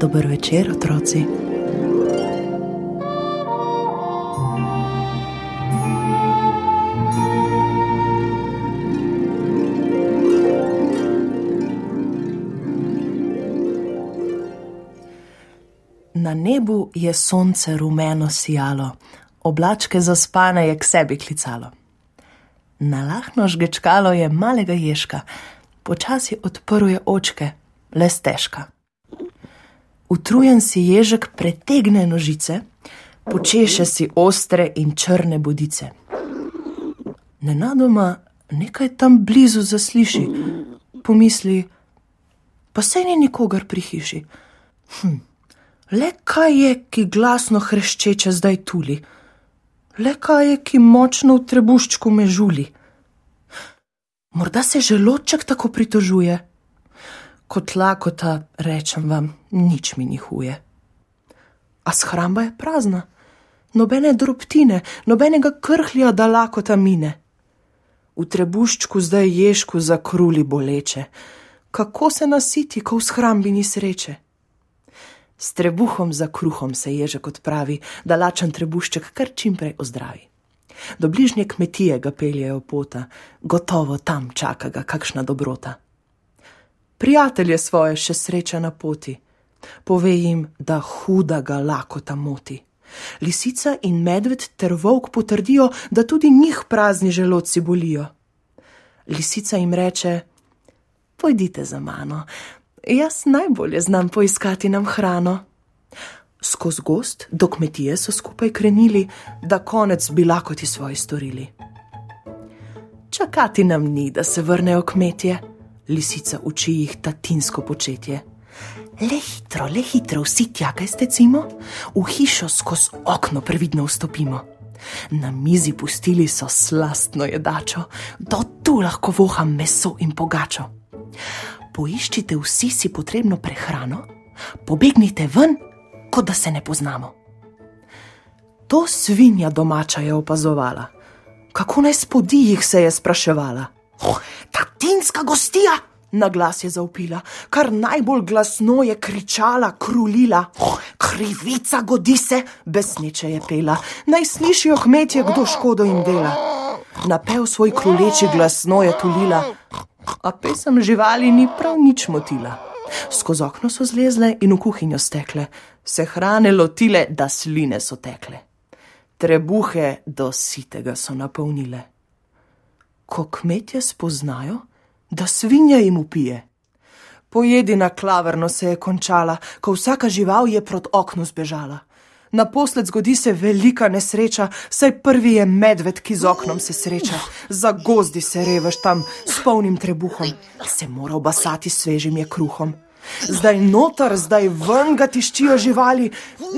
Dober večer, otroci. Na nebu je sonce rumeno sijalo, oblačke zaspane je k sebi klicalo. Nalahno žgečkalo je malega ježka, počasi odprl je očke, le stežka. Utrujen si ježek pretegne nožice, počeše si ostre in črne bodice. Nenadoma nekaj tam blizu zasliši, pomisli, pa se ni nikogar pri hiši. Hm, le kaj je, ki glasno hreščeče zdaj tuli, le kaj je, ki močno v trebuščku me žuli. Morda se želoček tako pritožuje kot lakota, rečem vam, nič mi ni huje. A shramba je prazna, nobene drobtine, nobenega krhlja, da lakota mine. V trebuščku zdaj ješku zakruli boleče, kako se nasiti, ko v shrambi ni sreče. S trebuhom za kruhom se ježek odpravi, da lačen trebušček kar čimprej ozdravi. Do bližnje kmetije ga peljejo pota, gotovo tam čaka ga kakšna dobrota prijatelje svoje še sreča na poti. Pove jim, da huda ga lakota moti. Lisica in medved ter volk potrdijo, da tudi njih prazni želodci bolijo. Lisica jim reče: Pojdite za mano, jaz najbolje znam poiskati nam hrano. Skozi gost do kmetije so skupaj krenili, da konec bi lakoti svoji storili. Čakati nam ni, da se vrnejo kmetje lisica uči jih tatinsko početje. Le hitro, le hitro, vsi tja, kaj ste cimo, v hišo skozi okno previdno vstopimo. Na mizi pustili so slastno jedačo, do tu lahko voham meso in pogačo. Poiščite vsi si potrebno prehrano, pobegnite ven, kot da se ne poznamo. To svinja domača je opazovala, kako naj spodi jih se je spraševala. Oh, tatinska gostija! Na glas je zaupila, kar najbolj glasno je kričala, krulila. Krivica godi se, besneče je pela, naj slišijo kmetje, kdo škodo jim dela. Napev svoj kruleči glasno je tulila, a pesem živali ni prav nič motila. Skozi okno so zlezle in v kuhinjo stekle, se hrane lotile, da sline so tekle. Trebuhe do sitega so napolnile ko kmetje spoznajo, da svinja jim upije. Pojedina klaverno se je končala, ko vsaka žival je proti oknu zbežala. Naposled zgodi se velika nesreča, saj prvi je medved, ki z oknom se sreča. Za gozdi se revaš tam s polnim trebuhom, se mora obasati svežim je kruhom. Zdaj notar, zdaj ven ga tiščijo živali,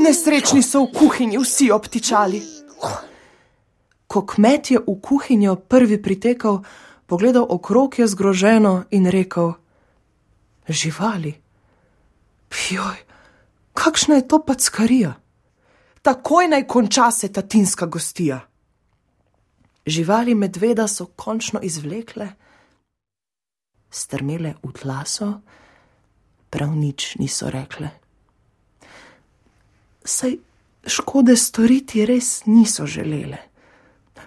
nesrečni so v kuhinji vsi obtičali ko kmet je v kuhinjo prvi pritekal, pogledal okrog je zgroženo in rekel: Živali, pjoj, kakšna je to packarija? Takoj naj konča se ta tinska gostija. Živali medveda so končno izvlekle, strmele v tlaso, prav nič niso rekle. Saj škode storiti res niso želele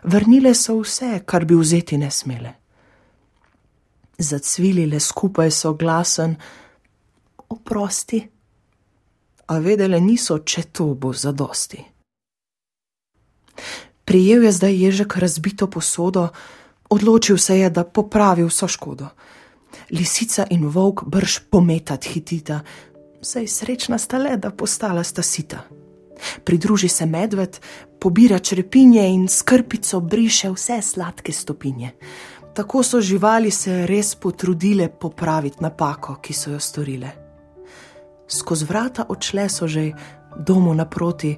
vrnile so vse, kar bi vzeti ne smele. Zacvilile skupaj so glasen, oprosti, a vedele niso, če to bo zadosti. Prijel je zdaj ježek razbito posodo, odločil se je, da popravi vso škodo. Lisica in volk brž pometati hitita, saj srečna sta le, da postala sta sita. Pridruži se medved, pobira črepinje in skrpico briše vse sladke stopinje. Tako so živali se res potrudile popraviti napako, ki so jo storile. Skozi vrata odšle so že domu naproti,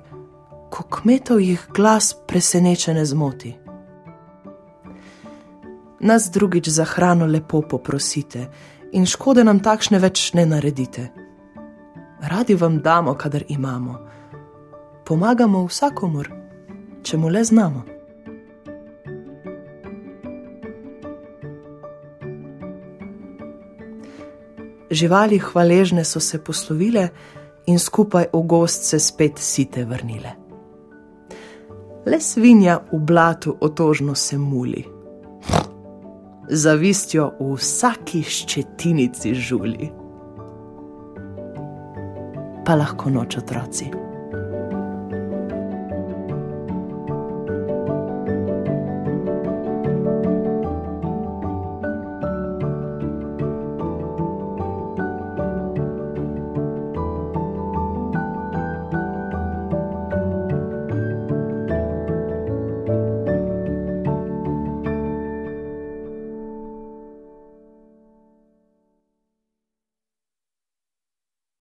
ko kmetov jih glas presenečene zmoti. Nas drugič za hrano lepo poprosite in škode nam takšne več ne naredite. Radi vam damo, kadar imamo pomagamo vsakomur, če mu le znamo. Živali hvaležne so se poslovile in skupaj v gost se spet site vrnile. Le svinja v blatu otožno se muli. Zavistjo v vsaki ščetinici žuli. Pa lahko noč otroci.